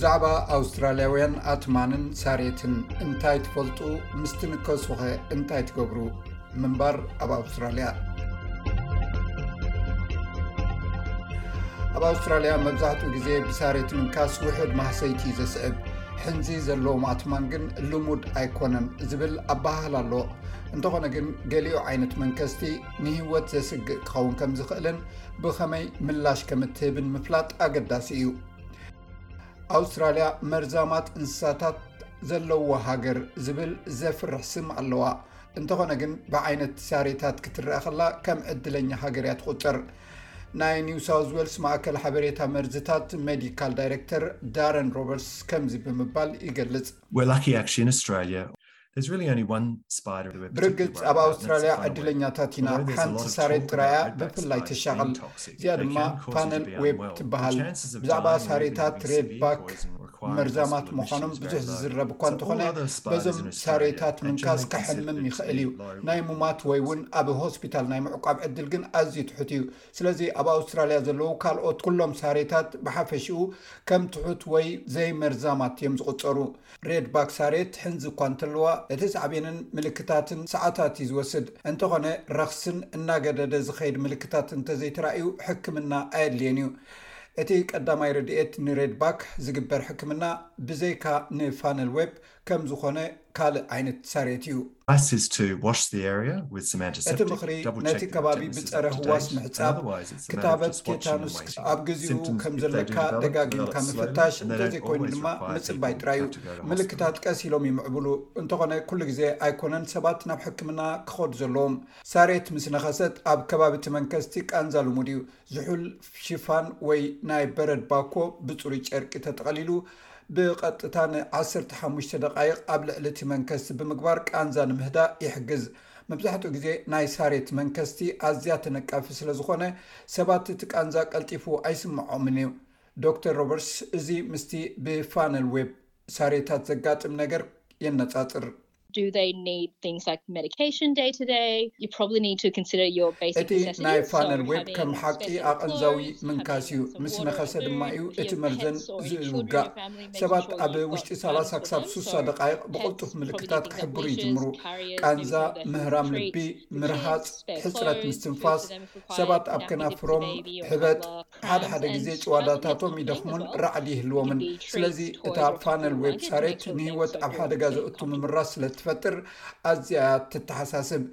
ብዛዕባ ኣውስትራልያውያን ኣትማንን ሳሬትን እንታይ ትፈልጡ ምስ ትንከሱኸ እንታይ ትገብሩ ምንባር ኣብ ኣውስትራልያ ኣብ ኣውስትራልያ መብዛሕትኡ ግዜ ብሳሬት ምንካስ ውሑድ ማህሰይቲ እዩ ዘስዕብ ሕንዚ ዘለዎም ኣትማን ግን ልሙድ ኣይኮነን ዝብል ኣባህሃላ ኣሎ እንተኾነ ግን ገሊኡ ዓይነት መንከስቲ ንህይወት ዘስግእ ክኸውን ከም ዝኽእልን ብኸመይ ምላሽ ከም እትህብን ምፍላጥ ኣገዳሲ እዩ። ኣውስትራልያ መርዛማት እንስሳታት ዘለዎ ሃገር ዝብል ዘፍርሕ ስም ኣለዋ። እንተኾነ ግን ብዓይነት ሳሬታት ክትረአ ከላ ከም ዕድለኛ ሃገር እያ ትቁፅር። ናይ ኒው ሳውዝ ዌልስ ማእከል ሓበሬታ መርዝታት ሜዲካል ዳይሬክተር ዳረን ሮበርትስ ከምዚ ብምባል ይገልፅ። ብርግጽ ኣብ ኣውስትራልያ ዕድለኛታት ኢና ሓንቲ ሳሬት ጥራያ ብፍላይ ተሻቕል እዚኣ ድማ ፓነል ወብ ትበሃል ብዛዕባ ሳሬታት ሬድ ባክ መርዛማት ምዃኖም ብዙሕ ዝዝረብ እኳ እንተኾነ በዞም ሳሬታት ምንካስ ክሕምም ይኽእል እዩ ናይ ሙማት ወይ እውን ኣብ ሆስፒታል ናይ ምዕቋብ ዕድል ግን ኣዝዩ ትሑት እዩ ስለዚ ኣብ ኣውስትራልያ ዘለዉ ካልኦት ኩሎም ሳሬታት ብሓፈሽኡ ከም ትሑት ወይ ዘይመርዛማት እዮም ዝቑጸሩ። ሬድባክ ሳሬት ሕንዚ እኳ እንተለዋ፣ እቲ ሳዕቤንን ምልክታትን ሰዓታት እዩ ዝወስድ። እንተዀነ ረኽስን እናገደደ ዝኸይድ ምልክታት እንተዘይተራእዩ ሕክምና ኣየድልዮን እዩ። እቲ ቀዳማይ ረድኤት ንሬድባክ ዝግበር ሕክምና ብዘይካ ንፋነል ዌፕ ከም ዝኾነ ካልእ ዓይነት ሳሬት እዩ። እቲ ምኽሪ ነቲ ከባቢ ብጸረ ህዋስ ምሕጻብ፣ ክታበት ቴታኑስ ኣብ ግዚኡ ከም ዘለካ ደጋጊምካ ምፍታሽ፣ እንተዘይኮይኑ ድማ ምጽባይ ጥራይ እዩ። ምልክታት ቀስ ኢሎም ይምዕብሉ፣ እንተኾነ ኩሉ ግዜ ኣይኮነን ሰባት ናብ ሕክምና ክኸዱ ዘለዎም። ሳሬት ምስ ነኸሰት ኣብ ከባቢ እቲ መንከስቲ ቃንዛ ልሙድ እዩ። ዝሑል ሽፋን ወይ ናይ በረድ ባኮ ብጽሩይ ጨርቂ ተጠቐሊሉ ብቐጥታ ን ዓሰርተ ሓሙሽተ ደቓይቕ ኣብ ልዕሊ እቲ መንከስቲ ብምግባር ቃንዛ ንምህዳእ ይሕግዝ። መብዛሕትኡ ግዜ ናይ ሳሬት መንከስቲ ኣዝያ ተነቃፊ ስለ ዝኾነ ሰባት እቲ ቃንዛ ቀልጢፉ ኣይስምዖምን እዩ። ዶክተር ሮበርትስ እዚ ምስቲ ብፋነል ዌብ ሳሬታት ዘጋጥም ነገር የነጻጽር። እቲ ናይ ፋነል ዌብ ከም ሓቂ ኣቐንዛዊ ምንካስ እዩ፣ ምስ ነኸሰ ድማ እዩ እቲ መርዘን ዝውጋእ። ሰባት ኣብ ውሽጢ ሰላሳ ክሳብ ስሳ ደቓይቕ ብቕልጡፍ ምልክታት ክሕብሩ ይጅምሩ፣ ቃንዛ፣ ምህራም ልቢ፣ ምርሃጽ፣ ሕጽረት ምስትንፋስ፣ ሰባት ኣብ ከናፍሮም ሕበጥ፣ ሓደ ሓደ ግዜ ጭዋዳታቶም ይደኽሙን ራዕዲ ይህልዎምን ስለዚ እታ ፋነል ዌብ ሳሬት ንህይወት ኣብ ሓደጋ ዘእቱ ምምራስ ስለ እትፈጥር ኣዝያ እያ እትተሓሳስብ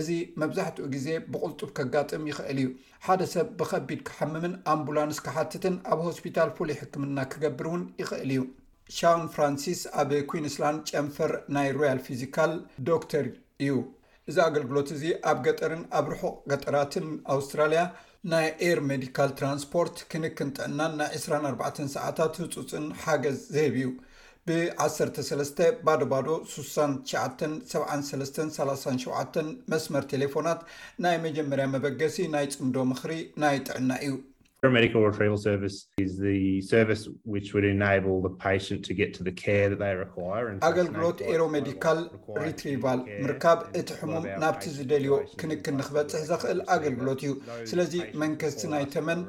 እዚ መብዛሕትኡ ግዜ ብቕልጡፍ ከጋጥም ይኽእል እዩ ሓደ ሰብ ብከቢድ ክሓምምን ኣምቡላንስ ክሓትትን ኣብ ሆስፒታል ፍሉይ ሕክምና ክገብር እውን ይኽእል እዩ ሻውን ፍራንሲስ ኣብ ኩንስላንድ ጨንፈር ናይ ሮያል ፊዚካል ዶክተር እዩ እዚ ኣገልግሎት እዚ ኣብ ገጠርን ኣብ ርሑቕ ገጠራትን ኣውስትራልያ ናይ ኤር ሜዲካል ትራንስፖርት ክንክን ጥዕናን ናይ ዕስራን ኣርባዕተን ሰዓታት ህፁፅን ሓገዝ ዝህብ እዩ። ብ ዓሰርተ ሰለስተ ባዶ ባዶ ሱሳን ትሽዓተን ሰብዓን ሰለስተን ሰላሳን ሸውዓተን መስመር ቴሌፎናት ናይ መጀመርያ መበገሲ ናይ ፅምዶ ምኽሪ ናይ ጥዕና እዩ። Paramedical Retrieval Service is the service which would enable the patient to get to the care that they require. ኣገልግሎት ኤሮሜዲካል ሪትሪቫል ምርካብ እቲ ሕሙም ናብቲ ዝደልዮ ክንክን ንክበፅሕ ዘኽእል ኣገልግሎት እዩ። ስለዚ መንከስቲ ናይ ተመን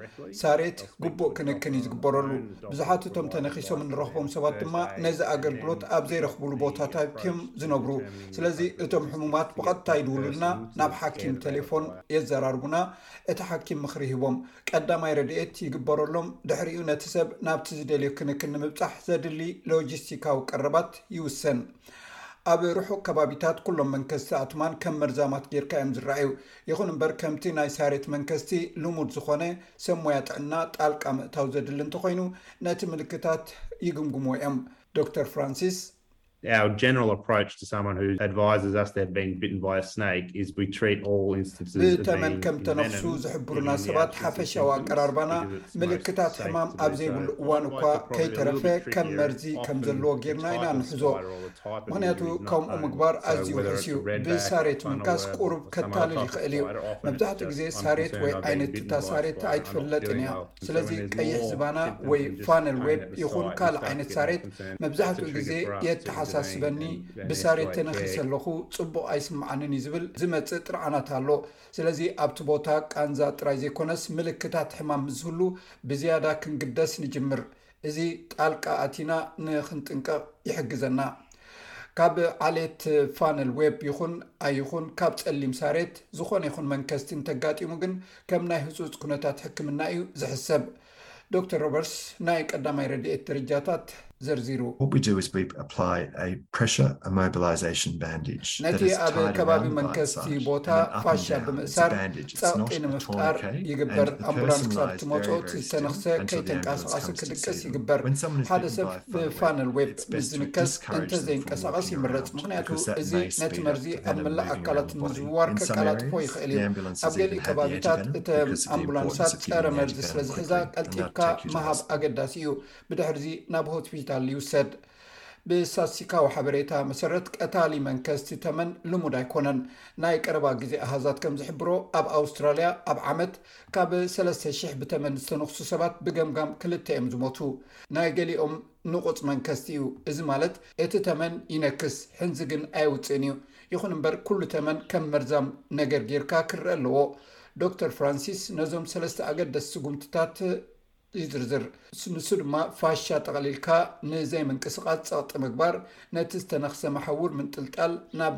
ሳሬት ግቡእ ክንክን እዩ ዝግበረሉ። ብዙሓት እቶም ተነኺሶም እንረኽቦም ሰባት ድማ ነዚ ኣገልግሎት ኣብ ዘይረኽብሉ ቦታታት እዮም ዝነብሩ። ስለዚ እቶም ሕሙማት ብቐጥታ ይድውሉልና፣ ናብ ሓኪም ቴሌፎን የዘራርቡና፣ እቲ ሓኪም ምኽሪ ሂቦም ቀዳማይ ረድኤት ይግበረሎም፣ ድሕሪኡ ነቲ ሰብ ናብቲ ዝደልዮ ክንክን ንምብጻሕ ዘድሊ ሎጂስቲካዊ ቀረባት ይውሰን። ኣብ ርሑቕ ከባቢታት ኩሎም መንከስቲ ኣትማን ከም መርዛማት ጌርካ እዮም ዝረኣዩ። ይኹን እምበር ከምቲ ናይ ሳሬት መንከስቲ ልሙድ ዝኾነ ሰብ ሞያ ጥዕና ጣልቃ ምእታው ዘድሊ እንተኾይኑ ነቲ ምልክታት ይግምግምዎ እዮም። ዶክተር ፍራንሲስ። Our general approach to someone who advises us they've been bitten by a snake is we treat all instances of being envenomed ብተመን ከም ተነኽሱ ዝሕብሩና ሰባት ሓፈሻዊ ኣቀራርባና ምልክታት ሕማም ኣብ ዘይብሉ እዋን እኳ ከይተረፈ ከም መርዚ ከም ዘለዎ ጌርና ኢና ንሕዞ ምክንያቱ ከምኡ ምግባር ኣዝዩ ውሑስ እዩ ብሳሬት ምንካስ ቁሩብ ከታልል ይኽእል እዩ መብዛሕትኡ ግዜ ሳሬት ወይ ዓይነት እታ ሳሬት ኣይትፍለጥን እያ ስለዚ ቀይሕ ዝባና ወይ ፋነል ዌብ ይኹን ካልእ ዓይነት ሳሬት መብዛሕትኡ ግዜ የተሓሳስበኒ ብሳሬት ተነኺሰ ኣለኹ ጽቡቕ ኣይስምዓንን እዩ ዝብል ዝመጽእ ጥርዓናት ኣሎ። ስለዚ ኣብቲ ቦታ ቃንዛ ጥራይ ዘይኮነስ ምልክታት ሕማም ምስ ዝህሉ ብዝያዳ ክንግደስ ንጅምር። እዚ ጣልቃ ኣቲና ንኽንጥንቀቕ ይሕግዘና። ካብ ዓሌት ፋነል ዌብ ይኹን ኣይኹን ካብ ጸሊም ሳሬት ዝኾነ ይኹን መንከስቲ እንተጋጢሙ ግን ከም ናይ ህጹጽ ኩነታት ሕክምና እዩ ዝሕሰብ። ዶክተር ሮበርትስ ናይ ቀዳማይ ረድኤት ደረጃታት ዘርዚሩ። ነቲ ኣብ ከባቢ መንከስቲ ቦታ ፋሻ ብምእሳር ጸቕጢ ንምፍጣር ይግበር። ኣምቡላንስ ክሳብ ትመጾ እቲ ዝተነኽሰ ከይተንቃሳቐሰ ክድቅስ ይግበር። ሓደ ሰብ ብፋነል ዌብ። ምስ ዝንከስ እንተ ዘይንቀሳቐስ ይምረጽ፣ ምኽንያቱ እዚ ነቲ መርዚ ኣብ መላእ ኣካላት ንምዝውዋር ከቀላጥፎ ይኽእል እዩ። ኣብ ገሊኡ ከባቢታት እተን ኣምቡላንሳት ጸረ መርዚ ስለ ዝሕዛ ቀልጢፍካ ምሃብ ኣገዳሲ እዩ፣ ብድሕርዚ ናብ ሆስፒታል ይውሰድ። ብስታትስቲካዊ ሓበሬታ መሰረት ቀታሊ መንከስቲ ተመን ልሙድ ኣይኮነን። ናይ ቀረባ ግዜ ኣሃዛት ከም ዝሕብሮ ኣብ ኣውስትራልያ ኣብ ዓመት ካብ 3,000 ብተመን ዝተነኽሱ ሰባት ብገምጋም ክልተ እዮም ዝሞቱ። ናይ ገሊኦም ንቑጽ መንከስቲ እዩ። እዚ ማለት እቲ ተመን ይነክስ ሕንዚ ግን ኣየውጽእን እዩ። ይኹን እምበር ኩሉ ተመን ከም መርዛም ነገር ጌርካ ክርኣ ኣለዎ። ዶክተር ፍራንሲስ ነዞም ሰለስተ ኣገደስቲ ስጉምትታት ይዝርዝር። ንሱ ድማ ፋሻ ጠቕሊልካ ንዘይምንቅስቓስ ጸቕጢ ምግባር፣ ነቲ ዝተነኽሰ መሓውር ምንጥልጣል፣ ናብ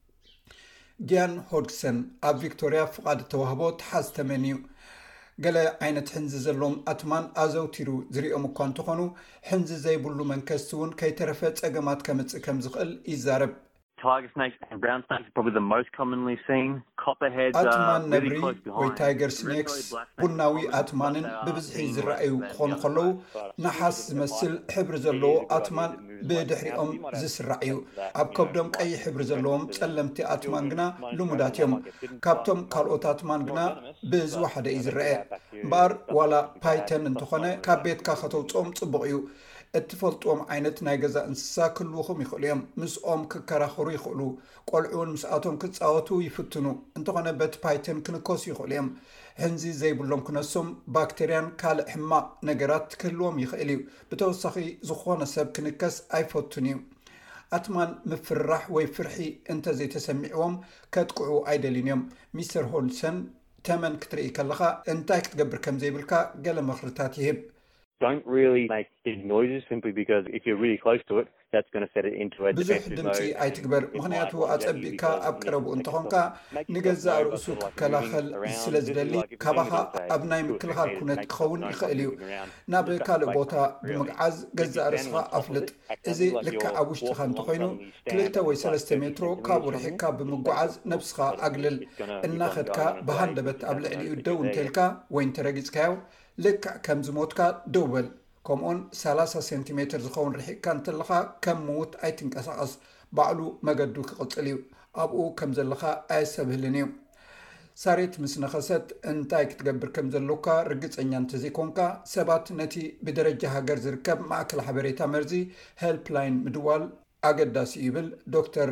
ዲያን ሆድግሰን ኣብ ቪክቶርያ ፍቓድ እተዋህቦ ተሓዝተ መን እዩ? ገለ ዓይነት ሕንዚ ዘለዎም ኣትማን ኣዘውቲሩ ዝርእዮም እኳ እንተዀኑ፣ ሕንዚ ዘይብሉ መንከስቲ እውን ከይተረፈ ጸገማት ከምጽእ ከም ዝኽእል ይዛረብ። ኣትማን ነብሪ ወይ ታይገር ስኔክስ፣ ቡናዊ ኣትማንን ብብዝሒ ዝረኣዩ ክዀኑ ከለዉ፣ ነሓስ ዝመስል ሕብሪ ዘለዎ ኣትማን፣ ብድሕሪኦም ዝስራዕ እዩ። ኣብ ከብዶም ቀይሕ ሕብሪ ዘለዎም ጸለምቲ ኣትማን ግና ልሙዳት እዮም። ካብቶም ካልኦት ኣትማን ግና ብዝወሓደ እዩ ዝረኣ። እምበኣር ዋላ ፓይተን እንተኾነ ካብ ቤትካ ከተውጽኦም ጽቡቕ እዩ። እትፈልጥዎም ዓይነት ናይ ገዛ እንስሳ ክህልዉኹም ይኽእሉ እዮም። ምስኦም ክከራኸሩ ይኽእሉ፣ ቆልዑ'ውን ምስኣቶም ክጻወቱ ይፍትኑ። እንተኾነ በቲ ፓይተን ክንከሱ ይኽእሉ እዮም። ሕንዚ ዘይብሎም ክነሶም፣ ባክተርያን ካልእ ሕማቕ ነገራት ክህልዎም ይኽእል እዩ። ብተወሳኺ ዝኾነ ሰብ ክንከስ ኣይፈቱን እዩ። ኣትማን ምፍርራሕ ወይ ፍርሒ እንተ ዘይተሰሚዕዎም ከጥቅዑ ኣይደልዩን እዮም። ሚስተር ሆድሰን ተመን ክትርኢ ከለኻ እንታይ ክትገብር ከም ዘይብልካ ገለ ምኽርታት ይህብ። ብዙሕ ድምጺ ኣይትግበር፣ ምኽንያቱ ኣጸቢቕካ ኣብ ቀረብኡ እንተኾንካ ንገዛእ ርእሱ ክከላኸል ስለ ዝደሊ ካባኻ ኣብ ናይ ምክልኻል ኩነት ክኸውን ይኽእል እዩ። ናብ ካልእ ቦታ ብምግዓዝ ገዛእ ርእስኻ ኣፍልጥ፣ እዚ ልክዕ ኣብ ውሽጥኻ እንተኾይኑ ክልተ ወይ ሰለስተ ሜትሮ ካብኡ ርሒቕካ ብምጉዓዝ ነብስኻ ኣግልል። እናኸድካ ብሃንደበት ኣብ ልዕሊኡ ደው እንተኢልካ ወይ እንተረጊጽካዮ ልክዕ ከም ዝሞትካ ደው በል። ከምኡውን ሰላሳ ሴንቲሜትር ዝኸውን ርሒቕካ እንተለኻ ከም ምዉት ኣይትንቀሳቐስ። ባዕሉ መገዱ ክቕጽል እዩ። ኣብኡ ከም ዘለኻ ኣየሰብህልን እዩ። ሳሬት ምስ ነኸሰት እንታይ ክትገብር ከም ዘሎካ ርግጸኛ እንተዘይኮንካ፣ ሰባት ነቲ ብደረጃ ሃገር ዝርከብ ማእከል ሓበሬታ መርዚ፣ ሄልፕላይን፣ ምድዋል ኣገዳሲ እዩ ይብል ዶክተር።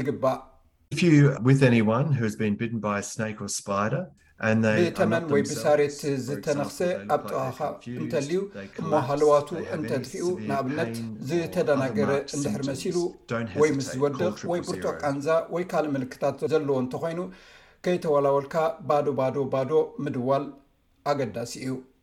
ይግባእ። If you with anyone who has been bitten by a snake or spider and they ብተመን ወይ ብሳሬት ዝተነኽሰ ኣብ ጥቓኻ እንተልዩ እሞ ሃለዋቱ እንተጥፊኡ ንኣብነት ዝተደናገረ እንድሕር መሲሉ ወይ ምስ ዝወድቕ ወይ ብርቱዕ ቃንዛ ወይ ካልእ ምልክታት ዘለዎ እንተኾይኑ ከይተወላወልካ ባዶ ባዶ ባዶ ምድዋል ኣገዳሲ እዩ።